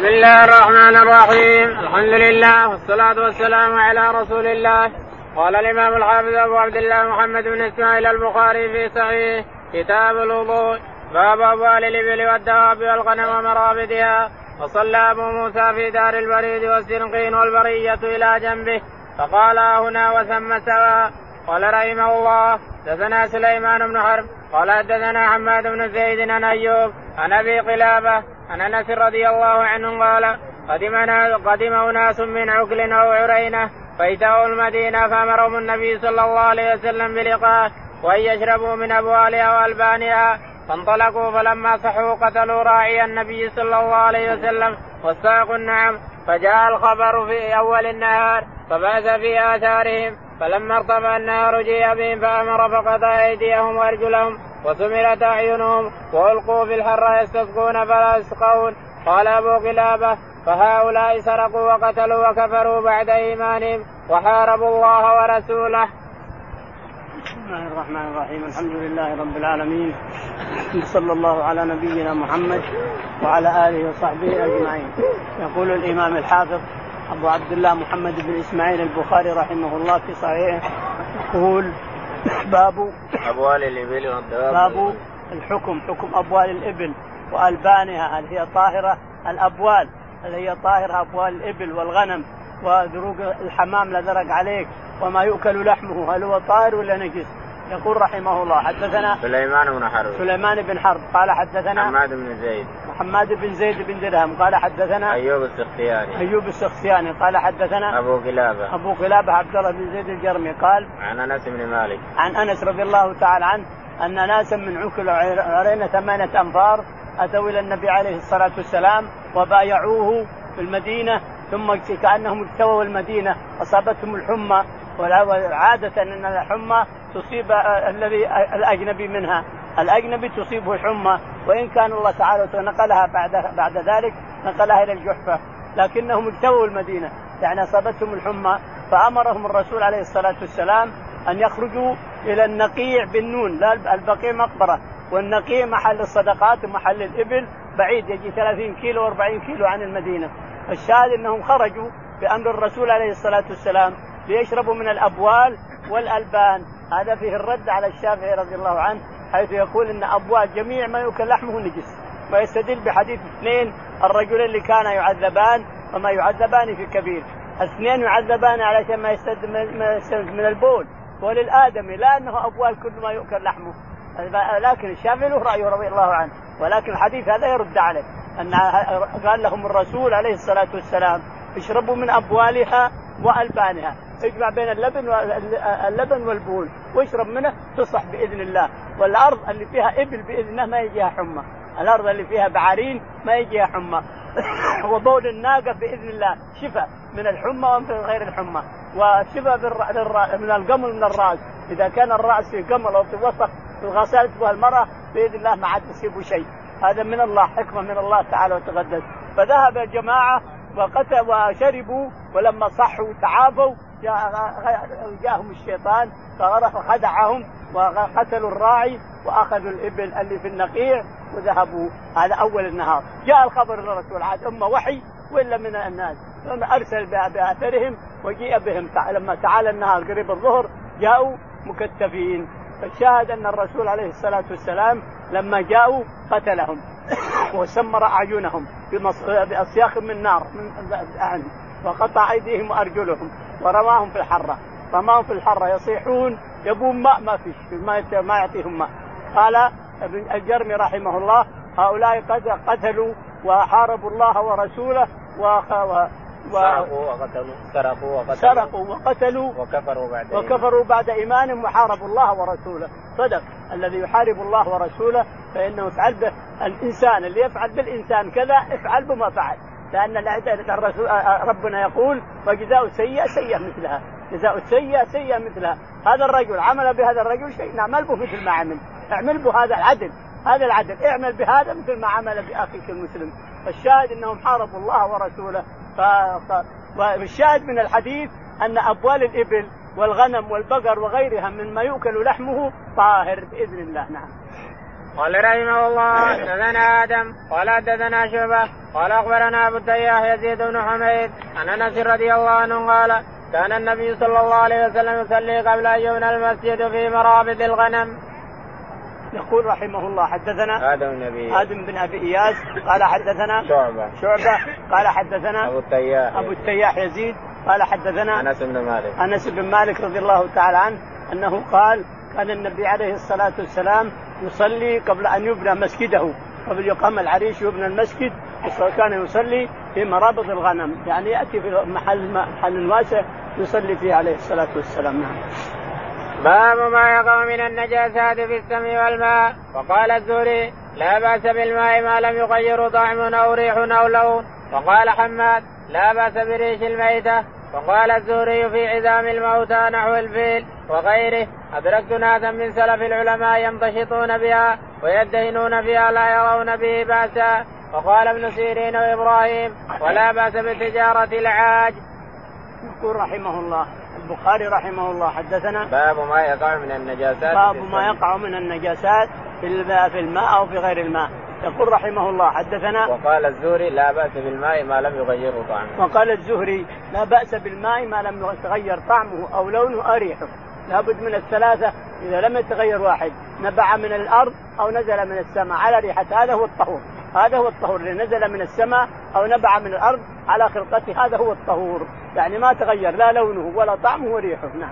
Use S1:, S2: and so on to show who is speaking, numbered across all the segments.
S1: بسم الله الرحمن الرحيم. الحمد لله والصلاة والسلام على رسول الله. قال الإمام الحافظ أبو عبد الله محمد بن إسماعيل البخاري في صحيح كتاب الوضوء. باب أبوال الإبل والدواب والغنم ومرابدها. وصلى أبو موسى في دار البريد والسنقين والبرية إلى جنبه. فقال هنا وثم سواء قال رحمه الله دثنا سليمان بن حرب. قال حدثنا حماد بن زيد عن أيوب عن أبي قلابة عن أنس رضي الله عنه قال قدمنا قدم أناس من عقل أو عرينة فإتوا المدينة فأمرهم النبي صلى الله عليه وسلم بلقاء وأن يشربوا من أبوالها وألبانها فانطلقوا فلما صحوا قتلوا راعي النبي صلى الله عليه وسلم والساق النعم فجاء الخبر في أول النهار فبعث في آثارهم فلما ارتفع النهار جيء بهم فأمر فقطع أيديهم وأرجلهم وسمرت أعينهم وألقوا في الحر يستسقون فلا يسقون. قال أبو قلابة فهؤلاء سرقوا وقتلوا وكفروا بعد إيمانهم وحاربوا الله ورسوله.
S2: بسم الله الرحمن الرحيم. الحمد لله رب العالمين. صلى الله على نبينا محمد وعلى آله وصحبه أجمعين. يقول الإمام الحافظ أبو عبد الله محمد بن إسماعيل البخاري رحمه الله في صحيحه يقول باب
S1: أبوال الإبل والدواب.
S2: باب الحكم حكم أبوال الإبل وألبانها هل هي طاهرة؟ الأبوال هل هي طاهرة؟ أبوال الإبل والغنم وذروق الحمام لا عليك وما يؤكل لحمه هل هو طاهر ولا نجس؟ يقول رحمه الله حدثنا
S1: سليمان بن حرب.
S2: سليمان بن حرب. قال حدثنا
S1: حماد بن زيد.
S2: محمد بن زيد بن درهم. قال حدثنا
S1: أيوب السختياني.
S2: أيوب السختياني. قال حدثنا
S1: أبو قلابة
S2: أبو قلابه عبد الله بن زيد الجرمي. قال
S1: عن أنس بن مالك.
S2: عن أنس رضي الله تعالى عنه أن ناسا من عكل عرينا ثمانية أنفار أتوا إلى النبي عليه الصلاة والسلام وبايعوه في المدينة ثم كأنهم اجتووا المدينة أصابتهم الحمى وعادة إن الحمى تصيب الذي الأجنبي منها، الأجنبي تصيبه الحمى وإن كان الله تعالى نقلها بعد بعد ذلك نقلها إلى الجحفة، لكنهم اجتووا المدينة، يعني أصابتهم الحمى فأمرهم الرسول عليه الصلاة والسلام أن يخرجوا إلى النقيع بالنون، لا البقيع مقبرة، والنقيع محل الصدقات ومحل الإبل بعيد يجي 30 كيلو و40 كيلو عن المدينة، الشاهد إنهم خرجوا بأمر الرسول عليه الصلاة والسلام. ليشربوا من الأبوال والألبان. هذا فيه الرد على الشافعي رضي الله عنه حيث يقول إن أبوال جميع ما يؤكل لحمه نجس. ويستدل بحديث اثنين الرجلين اللي كانا يعذبان وما يعذبان في كبير. الاثنين يعذبان علشان ما يستد من البول. وللادمي لا إنه أبوال كل ما يؤكل لحمه. لكن الشافعي له رأيه رضي الله عنه. ولكن الحديث هذا يرد عليه. أن قال لهم الرسول عليه الصلاة والسلام اشربوا من أبوالها وألبانها. اجمع بين اللبن واللبن والبول واشرب منه تصح بإذن الله. والأرض اللي فيها إبل بإذن الله ما يجيها حمى. الأرض اللي فيها بعارين ما يجيها حمى. وبول الناقة بإذن الله. شفاء من الحمى ومن غير الحمى. وشفاء من القمل من الرأس. إذا كان الرأس في قمل أو في وسخ في غسالته المرأة بإذن الله ما عاد يصيبه شيء. هذا من الله حكمة من الله تعالى وتقدس. فذهب الجماعه وقتل وشربوا ولما صحوا تعافوا جاءهم الشيطان فخدعهم وقتلوا الراعي وأخذوا الإبل اللي في النقيع وذهبوا. هذا أول النهار. جاء الخبر للرسول عاد اما وحي ولا من الناس؟ أرسل بأثرهم وجيء بهم. لما تعال النهار قريب الظهر جاءوا مكتفين. فالشاهد أن الرسول عليه الصلاة والسلام لما جاءوا قتلهم. وسمر أعينهم بأصياخ من نار من وقطع أيديهم وأرجلهم ورماهم في الحرة. رماهم في الحرة يصيحون يبون ماء ما فيش ما ما يعطيهم ماء قال ابن الجرمي رحمه الله هؤلاء قد قتلوا وحاربوا الله ورسوله و... و...
S1: سرقوا وقتلوا سرقوا وقتلوا.
S2: سرقوا وقتلوا
S1: وكفروا بعد
S2: وكفروا بعد إيمانهم وحاربوا الله ورسوله. صدق. الذي يحارب الله ورسوله فإنه يفعل به الإنسان اللي يفعل بالإنسان كذا افعل بما فعل. لأن الرسول ربنا يقول وجزاء سيئه سيئة مثلها جزاء سيئه سيئة مثلها. هذا الرجل عمل بهذا الرجل شيء نعمل به مثل ما عمل اعمل به هذا العدل هذا العدل اعمل بهذا مثل ما عمل بأخيك المسلم. فالشاهد أنهم حاربوا الله ورسوله ف... ف... والشاهد من الحديث أن أبوال الإبل والغنم والبقر وغيرها مما يؤكل لحمه طاهر بإذن الله نعم.
S1: قال رحمه الله حدثنا آدم قال حدثنا شعبة قال أخبرنا أبو التياح يزيد بن حميد عن أنس رضي الله عنه قال كان النبي صلى الله عليه وسلم يصلي قبل أن يبنى المسجد في مرابط الغنم.
S2: يقول رحمه الله حدثنا
S1: آدم بن أبي
S2: آدم بن أبي إياس قال حدثنا
S1: شعبة.
S2: شعبة قال حدثنا
S1: أبو التياح.
S2: أبو التياح يزيد قال حدثنا
S1: أنس بن مالك.
S2: أنس بن مالك رضي الله تعالى عنه أنه قال كان النبي عليه الصلاة والسلام يصلي قبل أن يبنى مسجده. قبل يقام العريش يبنى المسجد كان يصلي في مرابط الغنم. يعني يأتي في محل محل واسع يصلي فيه عليه الصلاة والسلام. نعم.
S1: باب ما يقع من النجاسات في السمع والماء. وقال الزهري لا بأس بالماء ما لم يغير طعم أو ريح أو لون. وقال حماد لا بأس بريش الميتة. وقال الزهري في عظام الموتى نحو الفيل وغيره أدركت ناسا من سلف العلماء يمتشطون بها ويدهنون بها لا يرون به بأسا. وقال ابن سيرين وإبراهيم ولا بأس بتجارة العاج.
S2: يقول رحمه الله البخاري رحمه الله حدثنا
S1: باب ما يقع من النجاسات
S2: باب ما يقع من النجاسات في في الماء أو في غير الماء. يقول رحمه الله حدثنا
S1: وقال الزهري لا بأس بالماء ما لم يغيره طعمه.
S2: وقال الزهري لا بأس بالماء ما لم يتغير طعمه أو لونه أو ريحه لابد من الثلاثة إذا لم يتغير واحد نبع من الأرض أو نزل من السماء. على ريحة هذا هو الطهور. هذا هو الطهور اللي نزل من السماء أو نبع من الأرض على خلقته. هذا هو الطهور. يعني ما تغير لا لونه ولا طعمه وريحه نعم.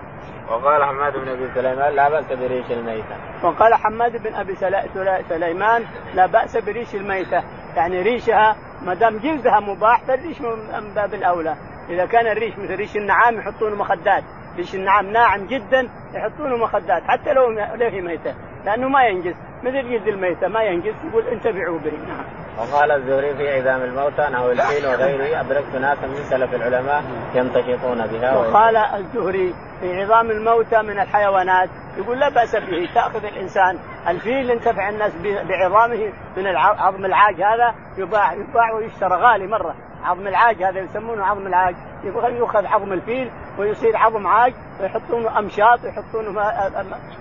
S1: وقال حماد بن أبي سليمان لا بأس بريش الميتة.
S2: وقال حماد بن أبي سليمان لا بأس بريش الميتة، يعني ريشها ما دام جلدها مباح فالريش من باب الأولى، إذا كان الريش مثل ريش النعام يحطون مخدات، ريش النعام ناعم جدا يحطونه مخدات. حتى لو له ميتة، لأنه ما ينجز، مثل جلد الميتة ما ينجز يقول انتفعوا به، نعم.
S1: وقال الزهري في عظام الموتى انه الفيل وغيره أدركت ناسا من سلف العلماء يمتشطون بها.
S2: وقال الزهري في عظام الموتى من الحيوانات يقول لا بأس به تأخذ الإنسان الفيل ينتفع الناس بعظامه من عظم العاج هذا يباع يباع ويشترى غالي مرة. عظم العاج هذا يسمونه عظم العاج. يؤخذ عظم الفيل ويصير عظم عاج ويحطونه أمشاط ويحطونه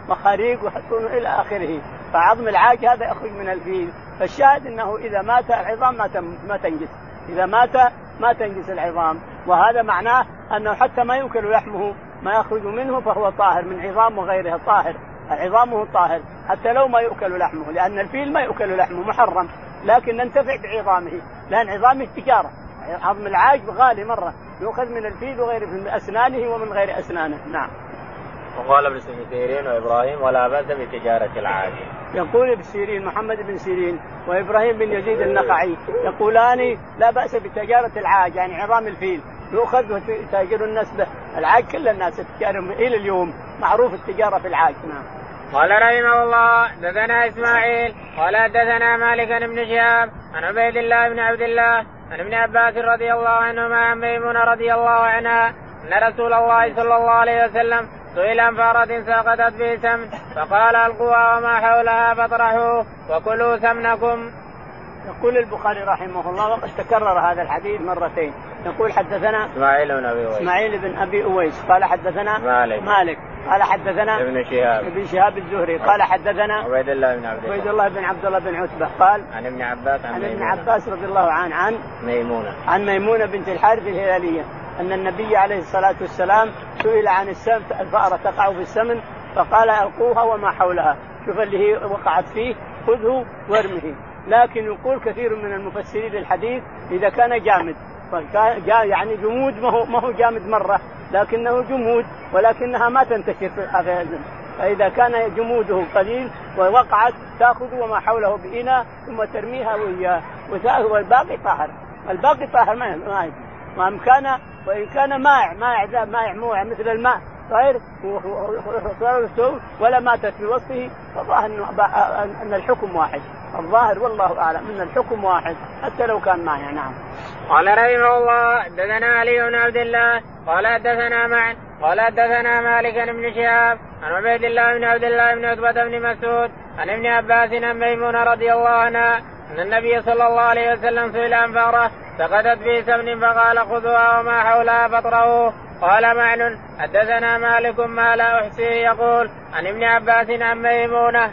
S2: مخاريق ويحطونه إلى آخره. فعظم العاج هذا يخرج من الفيل. فالشاهد إنه إذا مات العظام ما ما تنجس. إذا مات ما تنجس العظام. وهذا معناه أنه حتى ما يؤكل لحمه ما يخرج منه فهو طاهر من عظام وغيرها طاهر. عظامه طاهر حتى لو ما يؤكل لحمه لأن الفيل ما يؤكل لحمه محرم. لكن ننتفع بعظامه لأن عظامه تجارة. عظم العاج غالي مرة. يؤخذ من الفيل وغيره من أسنانه ومن غير أسنانه. نعم.
S1: وقال ابن سيرين وإبراهيم ولا بأس بتجارة العاج.
S2: يقول ابن سيرين محمد بن سيرين وإبراهيم بن يزيد النخعي يقولان لا بأس بتجارة العاج يعني عظام الفيل. يؤخذ وتاجر الناس به، العاج كل الناس تتجار إلى اليوم معروف التجارة في العاج. نعم.
S1: قال رحمه الله دثنا إسماعيل قال دثنا مالك بن شهاب عن عبيد الله بن عبد الله عن ابن عباس رضي الله عنهما عن ميمونه رضي الله عنها أن رسول الله صلى الله عليه وسلم سئل عن فأرة سقطت في سمن فقال ألقوها وما حولها فاطرحوه وكلوا سمنكم.
S2: يقول البخاري رحمه الله وقد تكرر هذا الحديث مرتين يقول حدثنا
S1: إسماعيل بن أبي أويس.
S2: إسماعيل بن أبي أويس. قال حدثنا
S1: مالك.
S2: مالك. قال حدثنا
S1: ابن شهاب.
S2: ابن شهاب الزهري. قال حدثنا
S1: عبيد الله بن عبد الله.
S2: عبيد الله بن عبد الله بن عتبة. قال
S1: عن ابن عباس عن,
S2: عن ابن عباس رضي الله عنه عن
S1: ميمونة.
S2: عن ميمونة بنت الحارث الهلالية أن النبي عليه الصلاة والسلام سئل عن السمن الفأرة تقع في السمن فقال ألقوها وما حولها. شوف اللي هي وقعت فيه خذه وارمه. لكن يقول كثير من المفسرين الحديث إذا كان جامد. يعني جمود ما هو ما هو جامد مرة لكنه جمود ولكنها ما تنتشر في فإذا كان جموده قليل ووقعت تأخذ وما حوله بإناء ثم ترميها وياه والباقي طاهر. الباقي طاهر ما ما كان وإن كان مائع مائع مائع مثل الماء غير ولا ماتت في وصفه فالظاهر ان الحكم واحد الظاهر والله أعلم أن الحكم واحد حتى لو كان مائع نعم.
S1: قال رحمه الله حدثنا علي بن عبد الله قال حدثنا معا قال حدثنا مالك بن شهاب عن عبيد الله بن عبد الله بن عتبة بن مسعود عن ابن عباس عن ميمونة رضي الله عنها أن النبي صلى الله عليه وسلم سئل عن فأرة سقطت في سمن فقال خذوها وما حولها فاطرحوه قال معن حدثنا مالك ما لا أحصيه يقول عن ابن عباس عن ميمونة.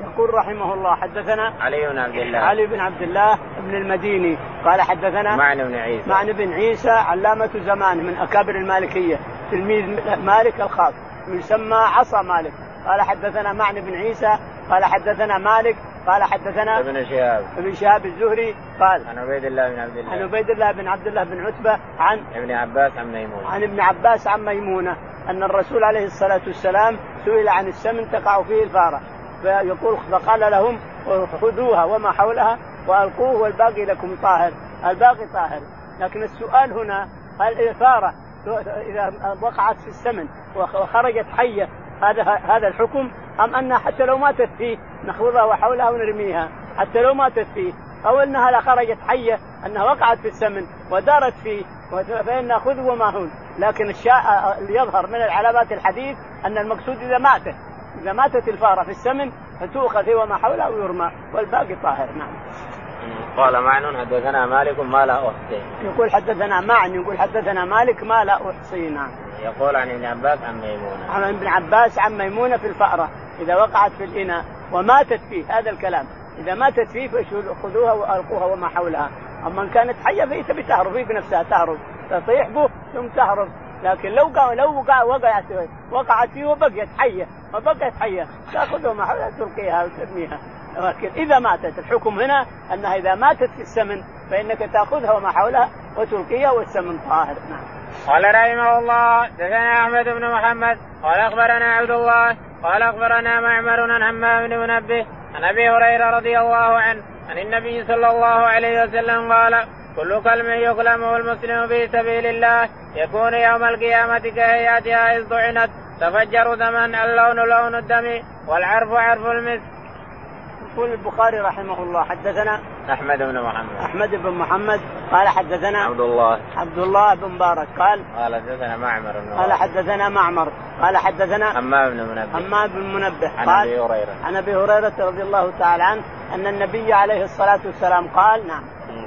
S2: يقول رحمه الله حدثنا
S1: علي بن عبد الله.
S2: علي بن عبد الله بن المديني. قال حدثنا
S1: معن بن عيسى.
S2: معن بن عيسى علامة زمان من أكابر المالكية تلميذ مالك الخاص يسمى عصا مالك. قال حدثنا معن بن عيسى قال حدثنا مالك قال حدثنا
S1: ابن شهاب.
S2: ابن شهاب الزهري قال
S1: عن عبيد الله بن عبد الله.
S2: عن عبيد الله بن عبد الله بن عتبة عن
S1: ابن عباس عن ميمون
S2: عن ابن عباس عن ميمونة أن الرسول عليه الصلاة والسلام سئل عن السمن تقع فيه الفارة فيقول فقال لهم خذوها وما حولها وألقوه والباقي لكم طاهر الباقي طاهر. لكن السؤال هنا هل الفارة إذا وقعت في السمن وخرجت حية هذا هذا الحكم أم أنها حتى لو ماتت فيه نخوضها وحولها ونرميها؟ حتى لو ماتت فيه. أو أنها لا خرجت حية أنها وقعت في السمن ودارت فيه فإن خذ وما هون لكن الشاء اللي يظهر من العلامات الحديث أن المقصود إذا ماتت إذا ماتت الفارة في السمن فتؤخذ وما حولها ويرمى والباقي طاهر. نعم.
S1: قال معن حدثنا مالك ما لا أحصي.
S2: يقول حدثنا معن يقول حدثنا مالك ما لا أحصي نعم.
S1: يقول عن ابن عباس عن ميمونة.
S2: عن ابن عباس عن ميمونة في الفأرة إذا وقعت في الإناء وماتت فيه هذا الكلام. إذا ماتت فيه فخذوها وألقوها وما حولها. أما إن كانت حية فهي تبي تهرب هي بنفسها تهرب. تطيح به ثم تهرب. لكن لو لو وقعت وقعت فيه وبقيت حية. وبقيت حية. تأخذها وما حولها تلقيها وترميها. لكن إذا ماتت الحكم هنا أنها إذا ماتت في السمن فإنك تأخذها وما حولها وتلقيها والسمن طاهر. نعم.
S1: قال رحمه الله دثنا أحمد بن محمد قال أخبرنا عبد الله قال أخبرنا معمر عن همام بن منبه عن أبي هريرة رضي الله عنه عن النبي صلى الله عليه وسلم قال كل كلم يكلمه المسلم في سبيل الله يكون يوم القيامة كهيئتها إذ طعنت تفجر دما اللون لون الدم والعرف عرف المسك.
S2: يقول البخاري رحمه الله حدثنا
S1: أحمد بن محمد.
S2: أحمد بن محمد قال حدثنا
S1: عبد الله.
S2: عبد الله بن مبارك قال
S1: قال حدثنا معمر بن
S2: قال حدثنا معمر قال حدثنا
S1: همام بن منبه.
S2: همام بن منبه
S1: عن أبي هريرة.
S2: عن أبي هريرة رضي الله تعالى عنه أن النبي عليه الصلاة والسلام قال نعم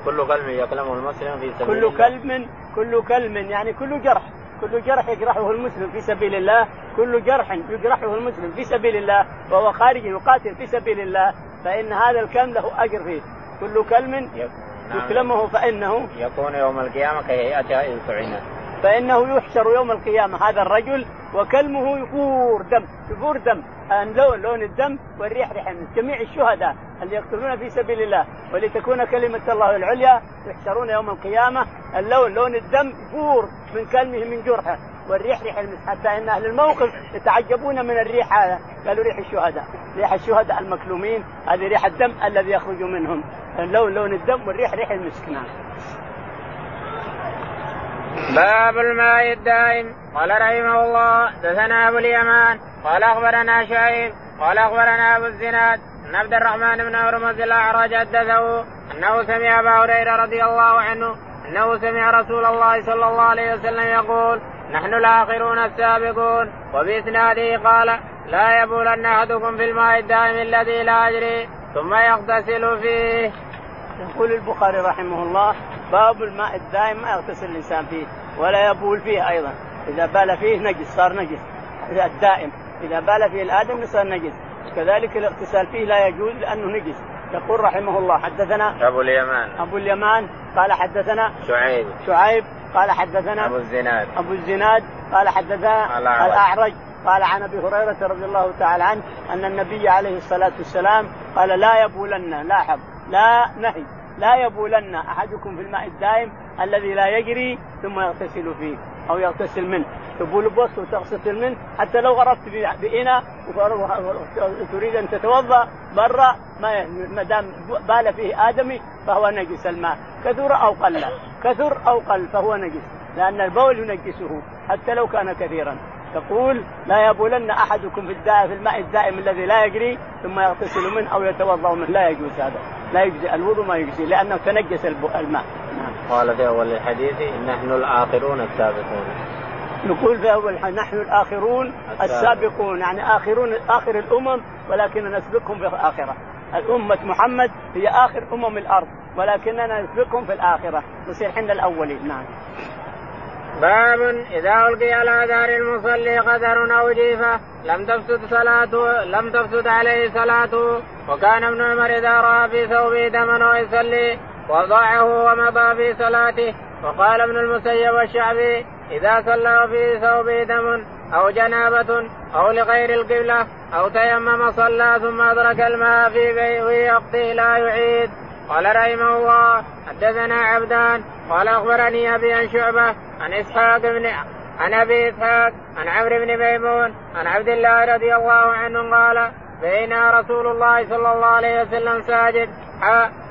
S1: كل كلب يكلمه المسلم في سبيل
S2: كل
S1: الله.
S2: كلب كل كلب يعني كل جرح. كل جرح يجرحه المسلم في سبيل الله. كل جرح يجرحه المسلم في سبيل الله. وهو خارج يقاتل في سبيل الله. فإن هذا الكلم له أجر فيه. كل كلم
S1: يك- نعم.
S2: يكلمه فإنه
S1: يكون يوم القيامة كهيئتها إذ طعنت
S2: فإنه يحشر يوم القيامة. هذا الرجل وكلمه يفور دم يفور دم. لون لون الدم والريح ريح جميع الشهداء اللي يقتلون في سبيل الله ولتكون كلمة الله العليا يحشرون يوم القيامة. اللون لون الدم يفور من كلمه من جرحه والريح ريح حتى إن أهل الموقف يتعجبون من الريح هذا. قالوا ريح الشهداء. ريح الشهداء المكلومين. هذه ريح الدم الذي يخرج منهم. اللون لون الدم والريح ريح المسك نعم
S1: باب الماء الدائم. قال رحمه الله دثنا أبو اليمان. قال أخبرنا شعيب. قال أخبرنا أبو الزناد. أن عبد الرحمن بن هرمز الاعرج حدثه أنه سمع أبا هريرة رضي الله عنه أنه سمع رسول الله صلى الله عليه وسلم يقول نحن الآخرون السابقون. وبإسناده قال لا يبولن أحدكم في الماء الدائم الذي لا يجري ثم يغتسل فيه.
S2: يقول البخاري رحمه الله باب الماء الدائم ما يغتسل الإنسان فيه ولا يبول فيه أيضا. إذا بال فيه نجس صار نجس. الدائم إذا بال فيه الآدم صار نجس. كذلك الاغتسال فيه لا يجوز لأنه نجس. يقول رحمه الله حدثنا
S1: أبو اليمان.
S2: أبو اليمان قال حدثنا
S1: شعيب.
S2: شعيب قال حدثنا
S1: أبو الزناد.
S2: أبو الزناد قال حدثنا.
S1: الأعرج.
S2: قال عن أبي هريرة رضي الله تعالى عنه أن النبي عليه الصلاة والسلام قال لا يبولن لاحظ. لا نهي. لا يبولن أحدكم في الماء الدائم الذي لا يجري ثم يغتسل فيه أو يغتسل منه. تبول بوسط وتغتسل منه. حتى لو غرقت ب- بإناء وتريد أن تتوضأ برا ما دام بال فيه آدمي فهو نجس الماء. كثر أو قل. كثر أو قل فهو نجس لأن البول ينجسه حتى لو كان كثيرا. تقول لا يبولن أحدكم في الداء في الماء الدائم الذي لا يجري ثم يغتسل منه أو يتوضأ منه. لا يجوز هذا. لا يجزي الوضوء ما يجزي لأنه تنجس الماء. نعم.
S1: قال في أول الحديث نحن الآخرون السابقون.
S2: نقول في أول نحن الآخرون السابقون. يعني اخرون آخر الأمم ولكن نسبقهم في الآخرة. الأمة محمد هي آخر أمم الأرض ولكننا نسبقهم في الآخرة. نصير حنا الأولين. نعم.
S1: باب إذا ألقي على دار المصلي قدر أو جيفه لم تفسد صلاته لم تفسد عليه صلاته. وكان ابن عمر إذا رأى في ثوبه دما ويصلي وضعه ومضى في صلاته. وقال ابن المسيب والشعبي إذا صلى في ثوبه دم أو جنابة أو لغير القبلة أو تيمم صلى ثم أدرك الماء في وقته لا يعيد. قال رحمه الله حدثنا عبدان قال أخبرني أبي عن شعبة عن إسحاق بن عن أبي إسحاق عن عمرو بن ميمون عن عبد الله رضي الله عنه قال بينا رسول الله صلى الله عليه وسلم ساجد.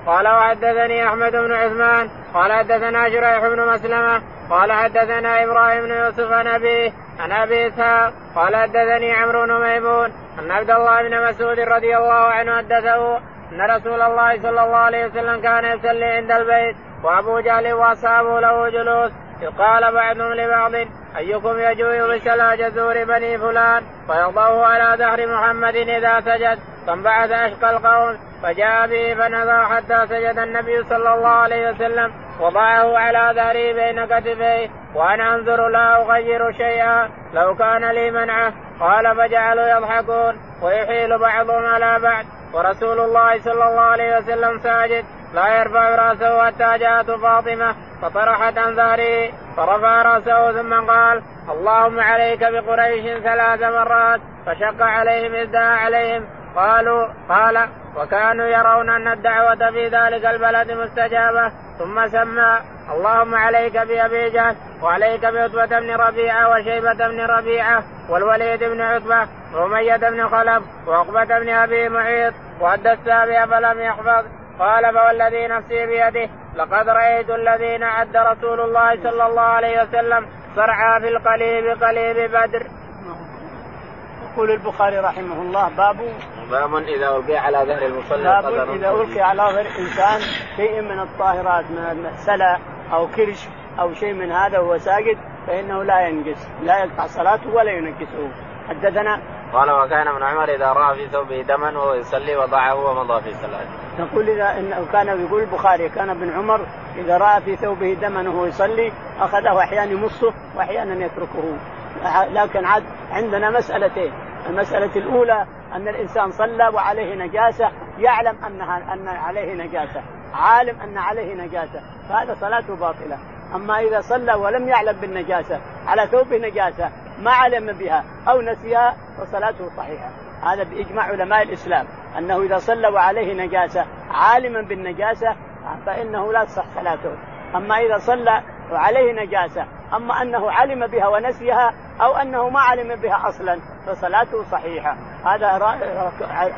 S1: قال وحدثني أحمد بن عثمان. قال حدثنا شريح بن مسلمة. قال حدثنا إبراهيم بن يوسف عن أبيه عن أبي إسحاق. قال حدثني عمرو بن ميمون. أن عبد الله بن مسعود رضي الله عنه حدثه أن رسول الله صلى الله عليه وسلم كان يصلي عند البيت. وابو جهل واصحابه له جلوس. إذ قال بعضهم لبعض أيكم يجوع بسلا جزور بني فلان؟ فيضعه على ظهر محمد إذا سجد. فانبعث أشقى القوم فجاء به فنظر حتى سجد النبي صلى الله عليه وسلم. وضعه على ظهره بين كتفيه. وأنا أنظر لا أغير شيئا. لو كان لي منعة. قال فجعلوا يضحكون. ويحيل بعضهم على بعض. ورسول الله صلى الله عليه وسلم ساجد. لا يرفع رأسه حتى جاءت فاطمة فطرحت عن ظهره فرفع رأسه ثم قال اللهم عليك بقريش ثلاث مرات فشق عليهم ازداء عليهم قالوا قال وكانوا يرون أن الدعوة في ذلك البلد مستجابة ثم سمى اللهم عليك بأبي جهل وعليك بعتبة بن ربيعة وشيبة بن ربيعة والوليد بن عتبة وأمية بن خلف وعقبة بن أبي معيط وأدى السابع فلم يحفظ قال فوالذي نفسي بيده لقد رأيت الذين عد رسول الله صلى الله عليه وسلم صرعى في القليب قليب بدر.
S2: يقول البخاري رحمه الله باب
S1: باب إذا ألقي على ظهر المصلي
S2: باب إذا ألقي على ظهر إنسان شيء من الطاهرات من سلا أو كرش أو شيء من هذا وهو ساجد فإنه لا ينقص لا يقطع صلاته ولا ينقصه حدثنا
S1: قال وكان ابن عمر إذا رأى في ثوبه دما وهو يصلي وضعه ومضى في صلاته.
S2: نقول إذا انه كان يقول البخاري كان ابن عمر إذا رأى في ثوبه دما وهو يصلي أخذه أحيانا يمصه وأحيانا يتركه. لكن عاد عندنا مسألتين. المسألة الأولى أن الإنسان صلى وعليه نجاسة يعلم انها أن عليه نجاسة عالم أن عليه نجاسة فهذا صلاته باطلة. أما إذا صلى ولم يعلم بالنجاسة على ثوبه نجاسة ما علم بها أو نسيها فصلاته صحيحة. هذا بإجماع علماء الإسلام. أنه إذا صلى وعليه نجاسة عالما بالنجاسة فإنه لا تصح صلاته. أما إذا صلى وعليه نجاسة أما أنه علم بها ونسيها أو أنه ما علم بها أصلا فصلاته صحيحة. هذا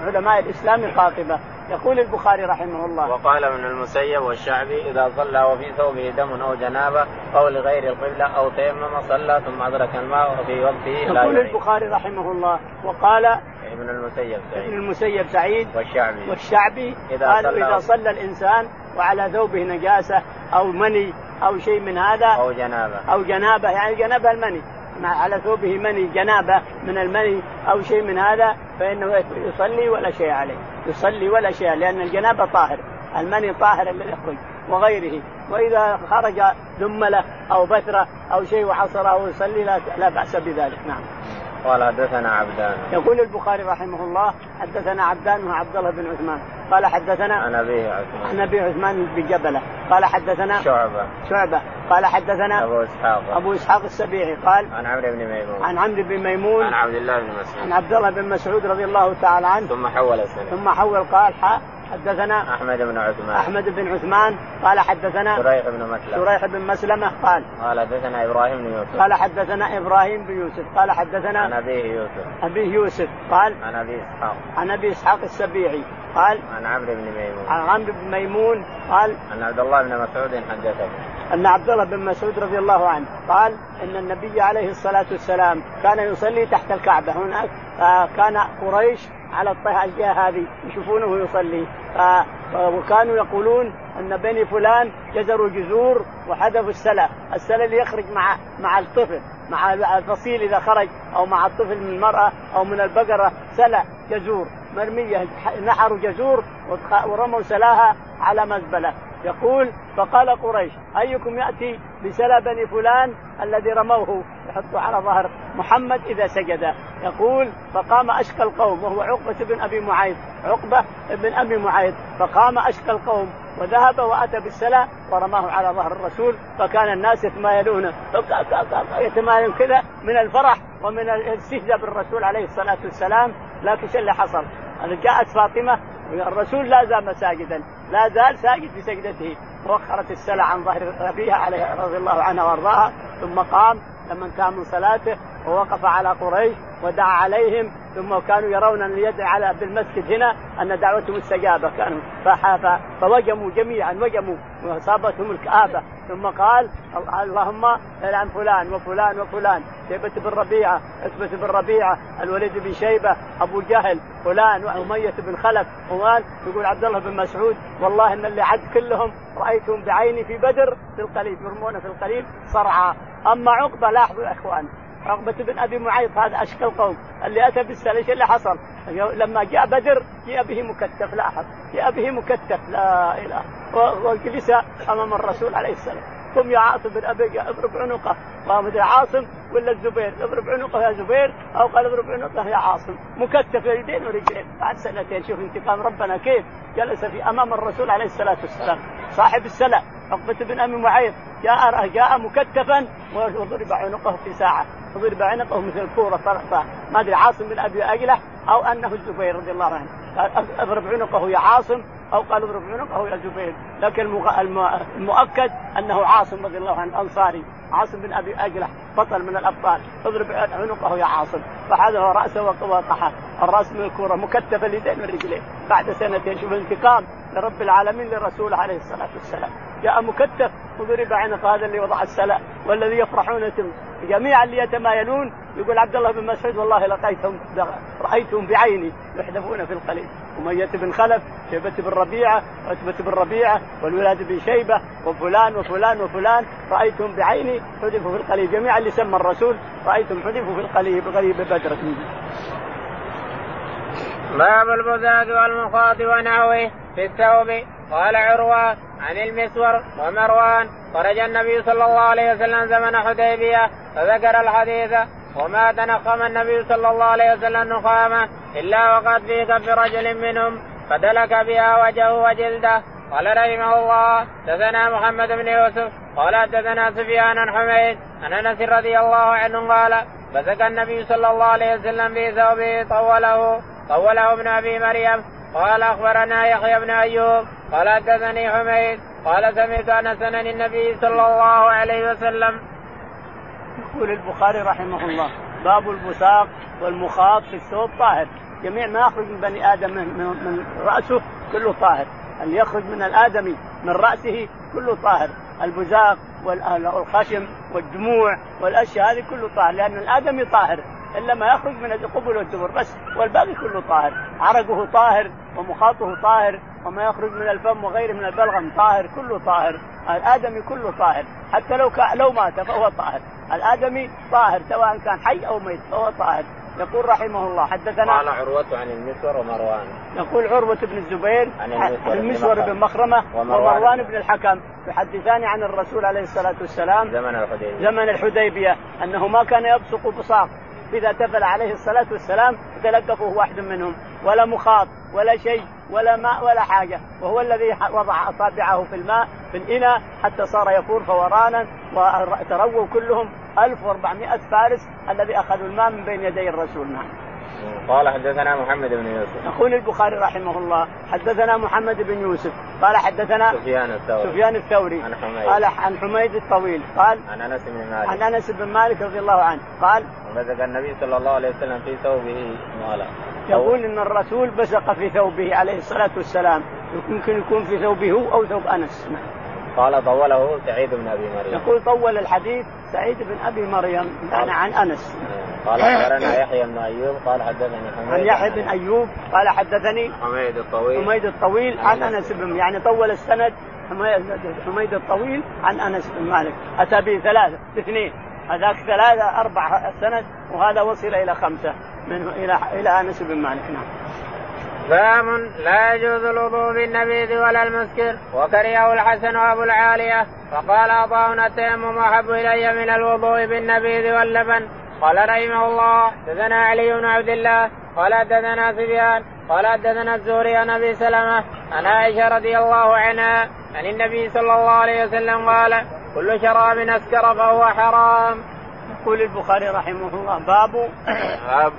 S2: علماء الإسلام قاطبه يقول البخاري رحمه الله.
S1: وقال ابن المسيب والشعبي إذا صلى وفي ثوبه دم أو جنابة أو لغير القبلة أو تيمم صلى ثم أدرك الماء في وقته
S2: يقول البخاري رحمه الله. وقال
S1: ابن المسيب سعيد.
S2: ابن المسيب سعيد.
S1: والشعبي.
S2: والشعبي إذا قالوا صلى إذا صلى الإنسان وعلى ثوبه نجاسة أو مني أو شيء من هذا
S1: أو جنابة.
S2: أو جنابة يعني جنابة المني. على ثوبه مني جنابة من المني أو شيء من هذا فإنه يصلي ولا شيء عليه. يصلي ولا شيء لأن الجنابة طاهر المني طاهر الذي يخرج وغيره. وإذا خرج دمله أو بثره أو شيء وعصره ويصلي لا بأس بذلك. نعم.
S1: قال حدثنا عبدان.
S2: يقول البخاري رحمه الله حدثنا عبدان وعبد الله بن عثمان. قال حدثنا
S1: عن ابي عثمان.
S2: عن أبي عثمان بن جبلة. قال حدثنا
S1: شعبة.
S2: شعبة. قال حدثنا
S1: أبو إسحاق.
S2: أبو إسحاق السبيعي. قال
S1: عن عمرو بن ميمون.
S2: عن عمرو بن ميمون.
S1: عن عبد الله بن مسعود.
S2: عن عبد الله بن مسعود رضي الله تعالى عنه.
S1: ثم حول السنة
S2: ثم حول قال حدثنا
S1: أحمد بن عثمان.
S2: أحمد بن عثمان قال حدثنا
S1: شريح بن مسلمه
S2: شريح بن مسلمة قال
S1: قال حدثنا إبراهيم بن يوسف.
S2: قال حدثنا إبراهيم بن يوسف. قال حدثنا
S1: عن أبيه يوسف.
S2: أبيه يوسف. قال
S1: عن أبي إسحاق.
S2: عن أبي إسحاق السبيعي. قال
S1: عن عمرو بن ميمون.
S2: عن عمرو بن ميمون قال
S1: عن عبد الله بن مسعود حدثه.
S2: أن عبد الله بن مسعود رضي الله عنه قال إن النبي عليه الصلاة والسلام كان يصلي تحت الكعبة هناك كان قريش على الجهة هذه يشوفونه يصلي وكانوا يقولون إن بني فلان جزروا جذور وحذفوا السلا، السلا اللي يخرج مع مع الطفل مع الفصيل إذا خرج أو مع الطفل من المرأة أو من البقرة سلا جزور مرمية نحروا جزور ورموا سلاها على مزبلة. يقول فقال قريش أيكم يأتي بسلا بني فلان الذي رموه؟ يحطه على ظهر محمد إذا سجد. يقول فقام أشقى القوم وهو عقبة بن أبي معيط عقبة بن أبي معيط. فقام أشقى القوم وذهب وأتى بالسلا ورماه على ظهر الرسول فكان الناس يتمايلون. يتمايلون كذا من الفرح ومن الاستهزاء بالرسول عليه الصلاة والسلام لكن شو اللي حصل؟ جاءت فاطمة الرسول لا زال ساجدا لا زال ساجد في سجدته وخرت السلع عن ظهر أبيها عليه رضي الله عنها وأرضاها ثم قام لما انتهى من صلاته ووقف على قريش ودعا عليهم ثم كانوا يرون أن يدعي على بالمسجد هنا أن دعوته مستجابه كانوا فوجموا جميعا وجموا واصابتهم الكآبه ثم قال اللهم العن فلان وفلان وفلان شيبة بن ربيعة عتبة بن ربيعة الوليد بن شيبة أبو جهل فلان وأمية بن خلف. وقال يقول عبد الله بن مسعود والله إن اللي عد كلهم رأيتهم بعيني في بدر في القليل يرمون في القليل صرعى. أما عقبة لاحظوا يا إخوان عقبة بن أبي معيط هذا أشقى القوم اللي أتى بالسنة إيش اللي حصل؟ لما جاء بدر جاء به مكتف لاحظ جاء به مكتف لا إله وجلس أمام الرسول عليه السلام قم يا عاصم بن أبي اضرب عنقة. قام يا عاصم ولا الزبير؟ اضرب عنقة يا زبير؟ أو قال اضرب عنقة يا عاصم. مكتف يدين ورجلين. بعد سنتين شوف انتقام ربنا كيف. جلس في أمام الرسول عليه الصلاة والسلام. صاحب السلام عقبة بن أبي معيط. جاء جاء مكتفا وضرب عنقه في ساعة. وضرب عنقه مثل الكورة ما أدري عاصم بن أبي اجله أو أنه الزبير رضي الله عنه. أضرب عنقه يا عاصم. أو قال اضرب عنقه يا زبير لكن المؤكد أنه عاصم رضي الله عنه الأنصاري. عاصم بن أبي اجلح بطل من الأبطال. اضرب عنقه يا عاصم. فحذف رأسه وطحه الرأس من الكورة مكتف اليدين والرجلين بعد سنتين شوف الانتقام لرب العالمين لرسوله عليه الصلاة والسلام. جاء مكتف وضرب عنق هذا اللي وضع السلاء والذي يفرحون جميعا اللي يتمايلون يقول عبد الله بن مسعود والله لقيتهم رأيتهم بعيني يحذفون في القليل. أمية بن خلف شيبة بن ربيعة عتبة بن ربيعة والولاد بن شيبة وفلان وفلان وفلان. رأيتهم بعيني حذفوا في القليل. جميعا اللي سمى الرسول رأيتهم حذفوا في القليل بغريب بدر.
S1: باب البزاد والمخاط ونحوه في الثوب. قال عروة عن المسور ومروان خرج النبي صلى الله عليه وسلم زمن حديبية فذكر الحديث وما تنخم النبي صلى الله عليه وسلم نخامة إلا وقد في كف رجل منهم فدلك بها وجهه وجلده. قال رحمه الله دثنا محمد بن يوسف قال دثنا سفيان حميد عن أنس رضي الله عنه قال فسك النبي صلى الله عليه وسلم في ثوبه طوله طوله ابن أبي مريم قال أخبرنا يحيى بن أيوب قال حدثني حميد قال سمعت عن النبي صلى الله عليه وسلم.
S2: يقول البخاري رحمه الله باب البساق والمخاط في الثوب طاهر. جميع ما يخرج من بني آدم من, من رأسه كله طاهر. اللي يخرج من الآدمي من رأسه كله طاهر. البزاق والخشم والدموع والأشياء هذه كله طاهر لأن الآدمي طاهر. إلا ما يخرج من القبل والدبر. بس والباقي كله طاهر. عرقه طاهر ومخاطه طاهر وما يخرج من الفم وغيره من البلغم طاهر كله طاهر. الآدمي كله طاهر. حتى لو لو مات فهو طاهر. الآدمي طاهر سواء كان حي أو ميت فهو طاهر. يقول رحمه الله حدثنا
S1: قال عروة عن المسور ومروان.
S2: يقول عروة بن الزبير عن المسور, المسور بن مخرمة ومروان, ومروان بن الحكم يحدثان عن الرسول عليه الصلاة والسلام
S1: زمن الحديبية.
S2: زمن الحديبية أنه ما كان يبصق بصاق. إذا تفل عليه الصلاة والسلام تلقفه واحد منهم. ولا مخاط ولا شيء ولا ماء ولا حاجة. وهو الذي وضع أصابعه في الماء في الإناء حتى صار يفور فورانا. وترووا كلهم 1400 فارس الذي أخذوا الماء من بين يدي الرسول. نعم.
S1: قال حدثنا محمد بن يوسف.
S2: يقول البخاري رحمه الله حدثنا محمد بن يوسف. قال حدثنا
S1: سفيان الثوري.
S2: سفيان الثوري.
S1: عن حميد.
S2: قال عن حميد الطويل. قال
S1: عن أنس بن مالك.
S2: عن أنس بن مالك رضي الله عنه. قال
S1: بزق النبي صلى الله عليه وسلم في ثوبه مالا.
S2: يقول إن الرسول بزق في ثوبه عليه الصلاة والسلام. يمكن يكون في ثوبه هو أو ثوب أنس.
S1: قال طوله سعيد بن أبي مريم.
S2: يقول طول الحديث سعيد بن أبي مريم يعني عن أنس.
S1: قال أخبرنا يحيى بن أيوب قال حدثني حميد
S2: عن يحيى بن أيوب قال حدثني
S1: حميد الطويل.
S2: حميد الطويل عن أنس بن يعني طول السند حميد الطويل عن أنس بن مالك. أتى به ثلاثة اثنين. هذاك ثلاثة أربع سند وهذا وصل إلى خمسة من إلى إلى أنس بن مالك. نعم.
S1: باب لا يجوز الوضوء بالنبيذ ولا المسكر. وكرهه الحسن وأبو العالية. فقال عطاؤنا التيمم أحب إلي من الوضوء بالنبيذ واللبن. قال رحمه الله دثنا علي بن عبد الله قال دثنا سفيان قال دثنا الزهري عن أبي سلمة عن عائشة رضي الله عنها عن النبي صلى الله عليه وسلم قال كل شراب أسكر فهو حرام.
S2: يقول البخاري رحمه الله باب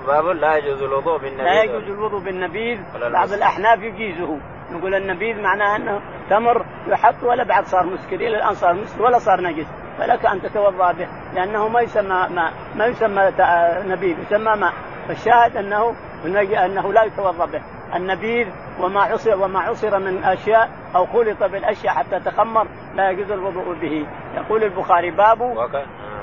S1: باب لا يجوز الوضوء بالنبيذ.
S2: لا يجوز الوضوء بالنبيذ. بعض الأحناف يجيزه. نقول النبيذ معناه أنه تمر يحط ولا بعد صار مسكر إلى الآن صار مسكر ولا صار نجس. فلك أن تتوضأ به لأنه ما يسمى ماء ما يسمى نبيذ يسمى ماء فالشاهد أنه أنه لا يتوضأ به. النبيذ وما عصر وما عصر من أشياء أو خلط بالأشياء حتى تخمر لا يجوز الوضوء به. يقول البخاري باب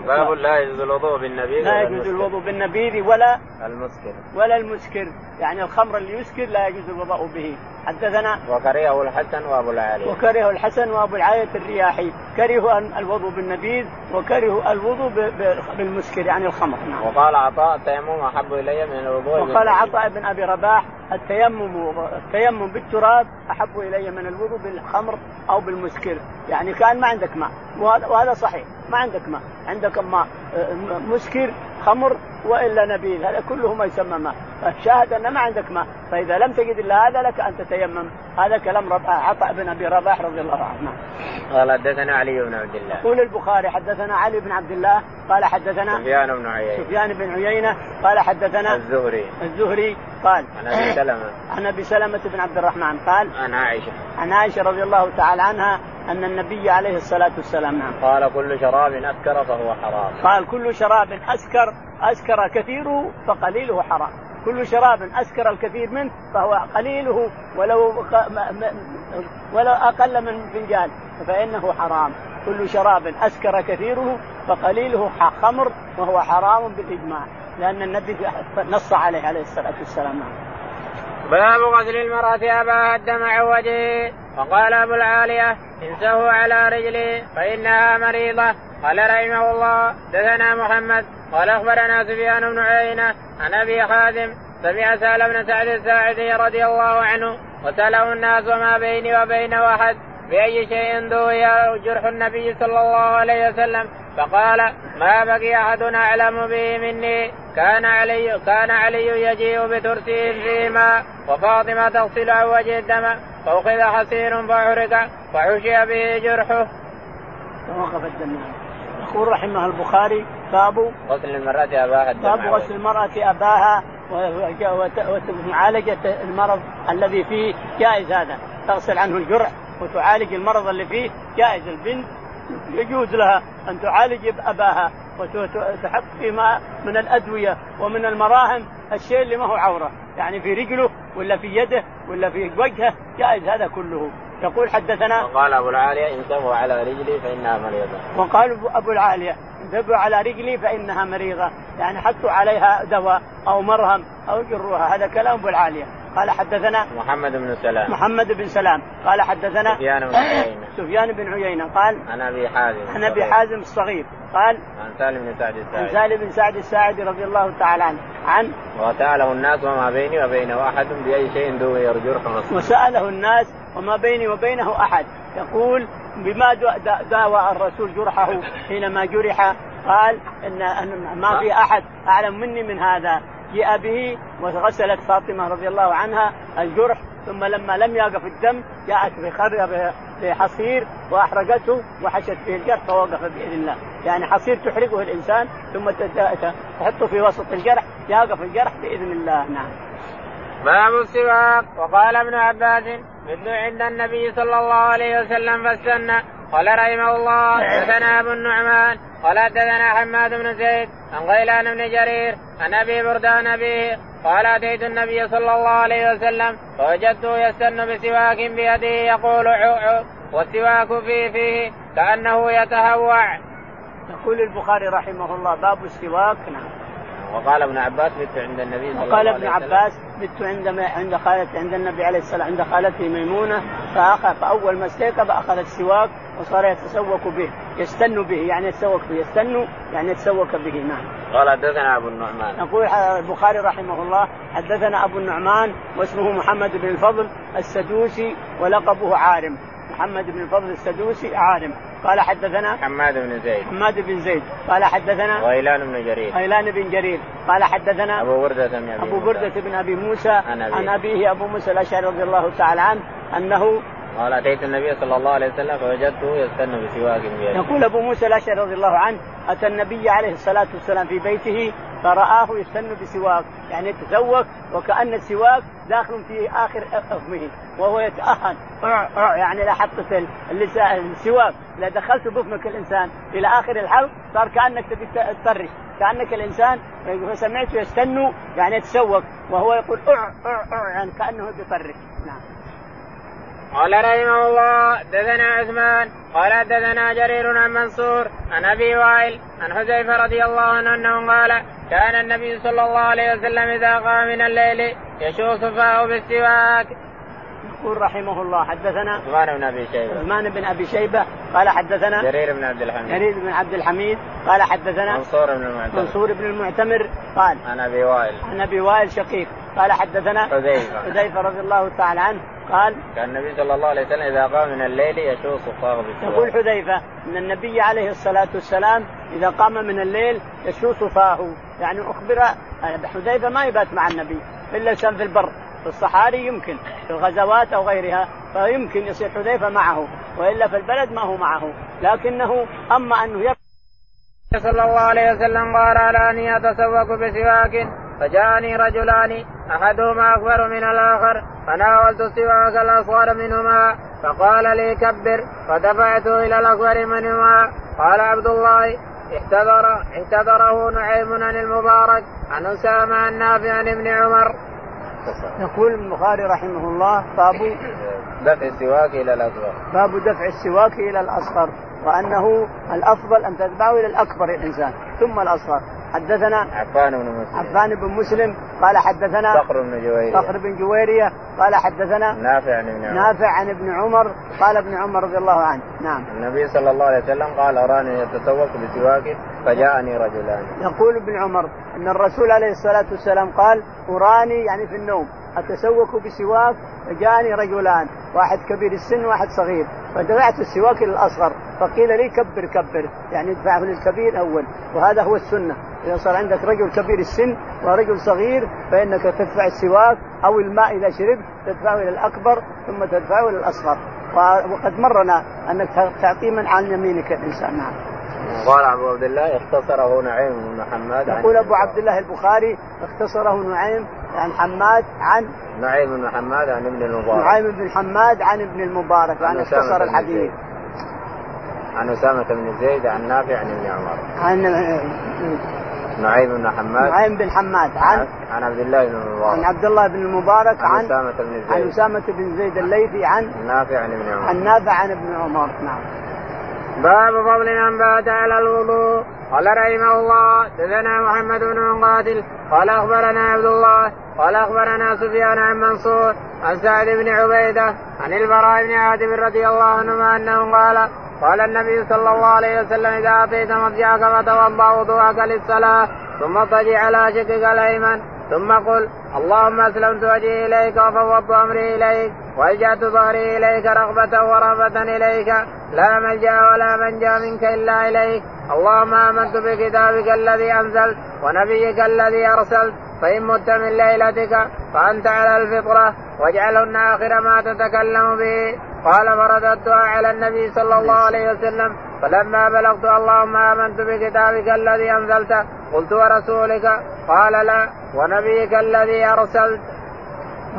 S1: باب لا يجوز الوضوء بالنبيذ
S2: لا يجوز الوضوء بالنبيذ ولا
S1: المسكر.
S2: ولا المسكر. يعني الخمر اللي يسكر لا يجوز الوضوء به. حدثنا
S1: وكرهه الحسن وابو العالية.
S2: وكرهه الحسن وابو العالية الرياحي. كرهوا الوضوء بالنبيذ وكرهوا الوضوء بالمسكر يعني الخمر.
S1: نعم. وقال عطاء التيمم أحب إلي من الوضوء
S2: وقال عطاء بن أبي رباح التيمم التيمم بالتراب أحب إلي من الوضوء بالخمر أو بالمسكر. يعني كان ما عندك ماء وهذا صحيح. ما عندك ماء. عندك ماء مسكر خمر وإلا نبيذ هذا كله ما يسمى ماء. فالشاهد أن ما عندك ماء. فإذا لم تجد إلا هذا لك أن تتيمم. هذا كلام عطاء بن أبي رباح رضي الله عنه.
S1: قال حدثنا علي بن عبد الله.
S2: يقول البخاري حدثنا علي بن عبد الله. قال حدثنا
S1: سفيان بن عيينة.
S2: سفيان بن عيينة. قال حدثنا
S1: الزهري.
S2: الزهري. قال
S1: عن أبي سلمة.
S2: عن أبي سلمة بن عبد الرحمن. قال
S1: عن عائشة.
S2: عن عائشة رضي الله تعالى عنها أن النبي عليه الصلاة والسلام نعم.
S1: قال كل شراب أسكر فهو حرام.
S2: قال كل شراب أسكر أسكر كثيره فقليله حرام. كل شراب أسكر الكثير منه فهو قليله ولو ولو أقل من فنجان فإنه حرام. كل شراب أسكر كثيره فقليله خمر وهو حرام بالإجماع. لأن النبي نص عليه عليه الصلاة والسلام
S1: باب غسل المرأة أباها الدمع عن وجهه. وقال أبو العالية انسه على رجلي فإنها مريضة. قال رحمه الله دثنا محمد. قال أخبرنا سفيان بن عيينة عن أبي خادم سمع سهل بن سعد الساعدي رضي الله عنه وسأله الناس وما بيني وبينه أحد. بأي شيء دوي جرح النبي صلى الله عليه وسلم؟ فقال ما بقي أحد أعلم به مني. كان علي كان علي يجيء بترس فيه ماء وفاطمة تغسل عن وجه الدم فأخذ حصير فحرق فحشي به جرحه.
S2: توقف الدم. يقول رحمه البخاري باب
S1: غسل المرأة أباها
S2: باب غسل المرأة أباها ومعالجة المرض الذي فيه جائز هذا. تغسل عنه الجرح. وتعالج المرض اللي فيه جائز البنت يجوز لها أن تعالج أباها وتحط في ما من الأدوية ومن المراهم الشيء اللي ما هو عورة يعني في رجله ولا في يده ولا في وجهه جائز هذا كله. يقول حدثنا
S1: وقال أبو العالية انتبهوا على رجلي فإنها مريضة.
S2: وقال أبو العالية انتبهوا على رجلي فإنها مريضة يعني حطوا عليها دواء أو مرهم أو جروها هذا كلام أبو العالية. قال حدثنا
S1: محمد بن سلام.
S2: محمد بن سلام. قال حدثنا
S1: سفيان بن عيينة.
S2: سفيان بن عيينة قال
S1: عن أبي حازم
S2: عن أبي حازم الصغير. قال
S1: عن سالم بن سعد الساعدي.
S2: عن سالم بن سعد الساعدي رضي الله تعالى عنه. عن
S1: وسأله الناس وما بيني وبينه أحد بأي شيء دوي الجرح
S2: وسأله الناس وما بيني وبينه أحد. يقول بما داوى الرسول جرحه حينما جرح؟ قال إن ما في أحد أعلم مني من هذا. جيء به وغسلت فاطمة رضي الله عنها الجرح ثم لما لم يقف الدم جاءت بحصير وأحرقته وحشت به الجرح فوقف بإذن الله، يعني حصير تحرقه الإنسان ثم تحطه في وسط الجرح يقف الجرح بإذن الله، نعم.
S1: باب السواك. وقال ابن عباس مثل عند النبي صلى الله عليه وسلم فاستنى قال رحمه الله حدثنا أبو النعمان قال حدثنا حماد بن زيد عن غيلان بن جرير عن أبي بردان ابيه قال أتيت النبي صلى الله عليه وسلم فوجدته يستن بسواك بيده يقول عو والسواك فيه فيه كأنه يتهوع.
S2: يقول البخاري رحمه الله باب السواك نعم.
S1: وقال ابن عباس بت عند النبي صلى الله
S2: وقال
S1: عليه
S2: ابن
S1: وسلم
S2: عباس بت عند عند خالته عند النبي عليه السلام عند خالته ميمونة فأخذ فأول ما استيقظ أخذ السواك وصار يتسوق به يستن به يعني يتسوق به يستن يعني يتسوق به نعم.
S1: قال حدثنا أبو النعمان.
S2: يقول البخاري رحمه الله حدثنا أبو النعمان واسمه محمد بن الفضل السدوسي ولقبه عارم محمد بن الفضل السدوسي عارم. قال حدثنا
S1: حماد بن زيد.
S2: حماد بن زيد. قال حدثنا
S1: غيلان بن جرير.
S2: غيلان بن جرير. قال حدثنا
S1: أبو بردة بن أبي
S2: أبو بردة بن أبي موسى عن,
S1: أبيه.
S2: عن أبيه أبو موسى الأشعري رضي الله تعالى عنه أنه
S1: قال أتيت النبي صلى الله عليه وسلم فوجدته يستن بسواك بيده.
S2: يقول أبو موسى الأشعري رضي الله عنه أتى النبي عليه الصلاة والسلام في بيته فرآه يستن بسواك يعني يتسوق وكأن السواك داخل في آخر أفمه وهو يتأهن يعني لاحظت السواك. إذا دخلت بفمك الإنسان إلى آخر الحلق صار كأنك تبي تطرش كأنك الإنسان فسمعته يستن يعني يتسوق وهو يقول أع أع أع يعني كأنه بيطرش نعم.
S1: قال رحمه الله دثنا عثمان قال دثنا جرير عن منصور عن أبي وائل عن حذيفة رضي الله عنه أنه قال كان النبي صلى الله عليه وسلم إذا قام من الليل يشوص فاه بالسواك.
S2: يقول رحمه الله حدثنا
S1: عثمان بن أبي شيبة.
S2: عثمان بن أبي شيبة قال حدثنا
S1: جرير بن عبد الحميد.
S2: جرير بن عبد الحميد قال حدثنا
S1: منصور بن المعتمر.
S2: منصور بن المعتمر قال
S1: عن أبي وائل.
S2: عن أبي وائل شقيق قال حدثنا
S1: حذيفة.
S2: حذيفة رضي الله تعالى عنه. قال
S1: كان النبي صلى الله عليه وسلم إذا قام من الليل يشوص فاه بالسواك.
S2: يقول حذيفة إن النبي عليه الصلاة والسلام إذا قام من الليل يشوص فاه يعني أخبر حذيفة ما يبات مع النبي إلا كان في البر في الصحاري يمكن في الغزوات أو غيرها فيمكن يصير حذيفة معه وإلا في البلد ما هو معه لكنه أما أنه يبقى
S1: صلى الله عليه وسلم قال على اني اتسوق بسواك فجاءني رجلان أحدهما أكبر من الآخر فناولت السواك الأصغر منهما فقال لي كبر فدفعته إلى الأكبر منهما قال عبد الله احتضر احتضره نعيم عن المبارك عن أسامة عن نافع عن ابن عمر.
S2: يقول البخاري رحمه الله باب
S1: دفع السواك إلى الاصغر.
S2: باب دفع السواك إلى الأصغر وأنه الأفضل أن تتبعه إلى الأكبر الإنسان ثم الأصغر. حدثنا
S1: عفان بن مسلم.
S2: عفان بن مسلم قال حدثنا
S1: صخر بن جويرية.
S2: صخر بن جويرية قال حدثنا
S1: نافع عن ابن عمر.
S2: نافع عن ابن عمر قال ابن عمر رضي الله عنه. نعم.
S1: النبي صلى الله عليه وسلم قال أراني يتسوق بسواك فجاءني رجلان.
S2: يقول ابن عمر أن الرسول عليه الصلاة والسلام قال أراني يعني في النوم. اتسوق بسواك فجاءني رجلان واحد كبير السن واحد صغير. فدفعت السواك للاصغر فقيل لي كبر كبر. يعني ادفعه للكبير أول. وهذا هو السنة. إذا صار عندك رجل كبير السن ورجل صغير فإنك تدفع السواك أو الماء إذا شربت تدفعه إلى الأكبر ثم تدفعه إلى الأصغر. وقد مرنا أنك تعطيه من عن يمينك الانسان نعم.
S1: قال أبو عبد الله اختصره نعيم بن حماد
S2: يقول أبو عبد الله البخاري اختصره نعيم عن حماد عن
S1: نعيم بن حماد عن ابن المبارك.
S2: نعيم بن حماد عن ابن المبارك يعني اختصر الحديث.
S1: عن أسامة بن زيد عن نافع عن ابن عمر.
S2: عن
S1: نعيم بن حماد.
S2: نعيم بن حماد عن
S1: عن عبد الله بن المبارك.
S2: عن عبد الله بن المبارك
S1: عن
S2: عن
S1: أسامة بن زيد.
S2: عن أسامة بن زيد الليثي عن
S1: نافع عن ابن عمر.
S2: عن نافع عن ابن عمر نعم.
S1: باب فضل من بات على الوضوء. قال رحمه الله دثنا محمد بن مقاتل قال أخبرنا عبد الله قال أخبرنا سفيان عن منصور عن سعد بن عبيدة عن البراء بن عاتب رضي الله عنهما أنه قال قال النبي صلى الله عليه وسلم إذا أتيت مضجعك فتوضأ وضوءك للصلاة ثم اضطجع على شقك الأيمن ثم قل اللهم أسلمت وجهي إليك وفوضت أمري إليك. والجات ظهري إليك رغبة ورهبة إليك. لا ملجأ ولا منجأ منك إلا إليك. اللهم آمنت بكتابك الذي أنزلت ونبيك الذي أرسلت. فإن مت من ليلتك فأنت على الفطرة. واجعلهن اخر ما تتكلم به. قال فرددتها على النبي صلى الله عليه وسلم. فلما بلغت اللهم آمنت بكتابك الذي أنزلت. قلت ورسولك؟ قال لا. ونبيك الذي أرسلت.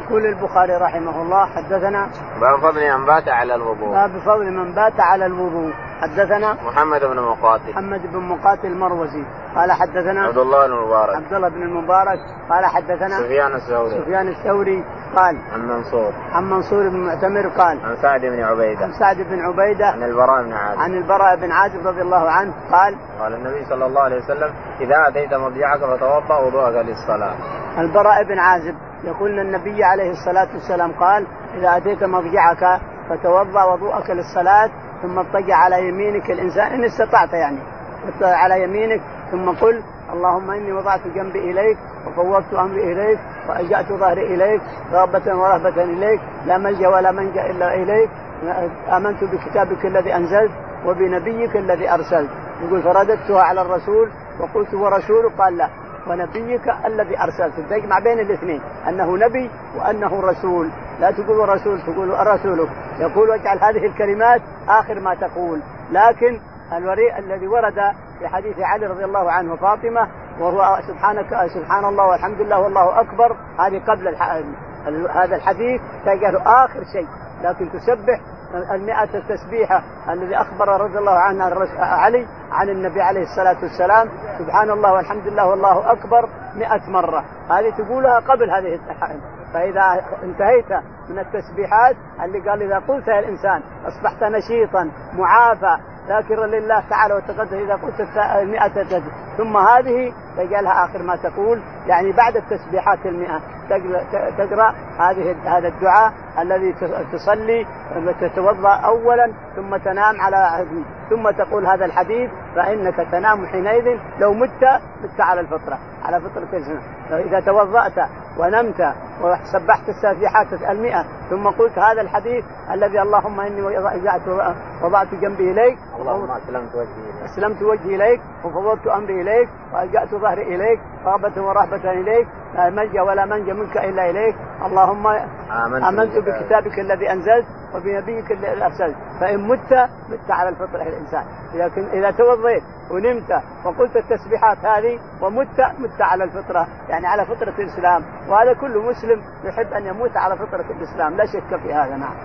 S2: يقول البخاري رحمه الله حدثنا
S1: باب فضل من بات على الوضوء.
S2: باب فضل من بات على الوضوء، حدثنا
S1: محمد بن مقاتل.
S2: محمد بن مقاتل المروزي. قال حدثنا
S1: عبد الله بن المبارك
S2: عبد الله بن المبارك. قال حدثنا
S1: سفيان الثوري.
S2: سفيان الثوري. قال
S1: عن منصور.
S2: عن منصور بن معتمر قال
S1: عن سعد بن عبيدة.
S2: عن سعد بن عبيدة.
S1: عن البراء بن عازب.
S2: عن البراء بن عازب رضي الله عنه. قال
S1: قال النبي صلى الله عليه وسلم إذا أتيت مضجعك فتوضأ وضوءك للصلاة.
S2: البراء بن عازب. يقول النبي عليه الصلاة والسلام قال إذا أتيت مضجعك فتوضأ وضوءك للصلاة ثم اضطجع على يمينك الإنسان إن استطعت يعني. على يمينك ثم قل اللهم إني وضعت جنبي إليك وفوضت أمري إليك والجات ظهري إليك رغبة ورهبة إليك لا ملجا ولا منجأ إلا إليك آمنت بكتابك الذي أنزلت وبنبيك الذي أرسلت. يقول فرددتها على الرسول وقلت ورسوله قال لا. ونبيك الذي أرسلت. تجمع بين الاثنين؟ أنه نبي وأنه رسول. لا تقول رسول تقول رسولك. يقول واجعل هذه الكلمات آخر ما تقول. لكن الوري الذي ورد في حديث علي رضي الله عنه وفاطمة وهو سبحانك سبحان الله والحمد لله والله أكبر هذه قبل. هذا الحديث تجعله آخر شيء. لكن تسبح المئة التسبيحة الذي أخبر رضي الله عنه علي عن النبي عليه الصلاة والسلام. سبحان الله والحمد لله والله أكبر مئة مرة. هذه تقولها قبل هذه فإذا انتهيت من التسبيحات اللي قال إذا قلتها الإنسان أصبحت نشيطا معافى ذاكرا لله تعالى وتقدس إذا قلت المئة ثم هذه تجعلها آخر ما تقول. يعني بعد التسبيحات المئة تقرا هذه هذا الدعاء الذي تصلي تتوضأ اولا ثم تنام على ثم تقول هذا الحديث فإنك تنام حينئذ. لو مت مت على الفطرة على فطرة الاسلام اذا توضأت ونمت وسبحت التسبيحات المئة ثم قلت هذا الحديث الذي اللهم إني وضعت جنبي إليك
S1: اللهم أسلمت وجهي إليك.
S2: أسلمت وجهي إليك وفوضت أمري إليك وألجأت ظهري إليك رغبه ورهبة إليك لا ملجأ ولا منجأ منك إلا إليك. اللهم
S1: آمنت,
S2: آمنت بكتابك الذي أنزلت وبنبيك الذي أرسلت. فإن مت مت على الفطرة الإنسان. لكن إذا توضيت ونمت وقلت التسبيحات هذه ومت مت على الفطرة. يعني على فطرة الإسلام. وهذا كل مسلم يحب أن يموت على فطرة الإسلام. لا شك في هذا نعم.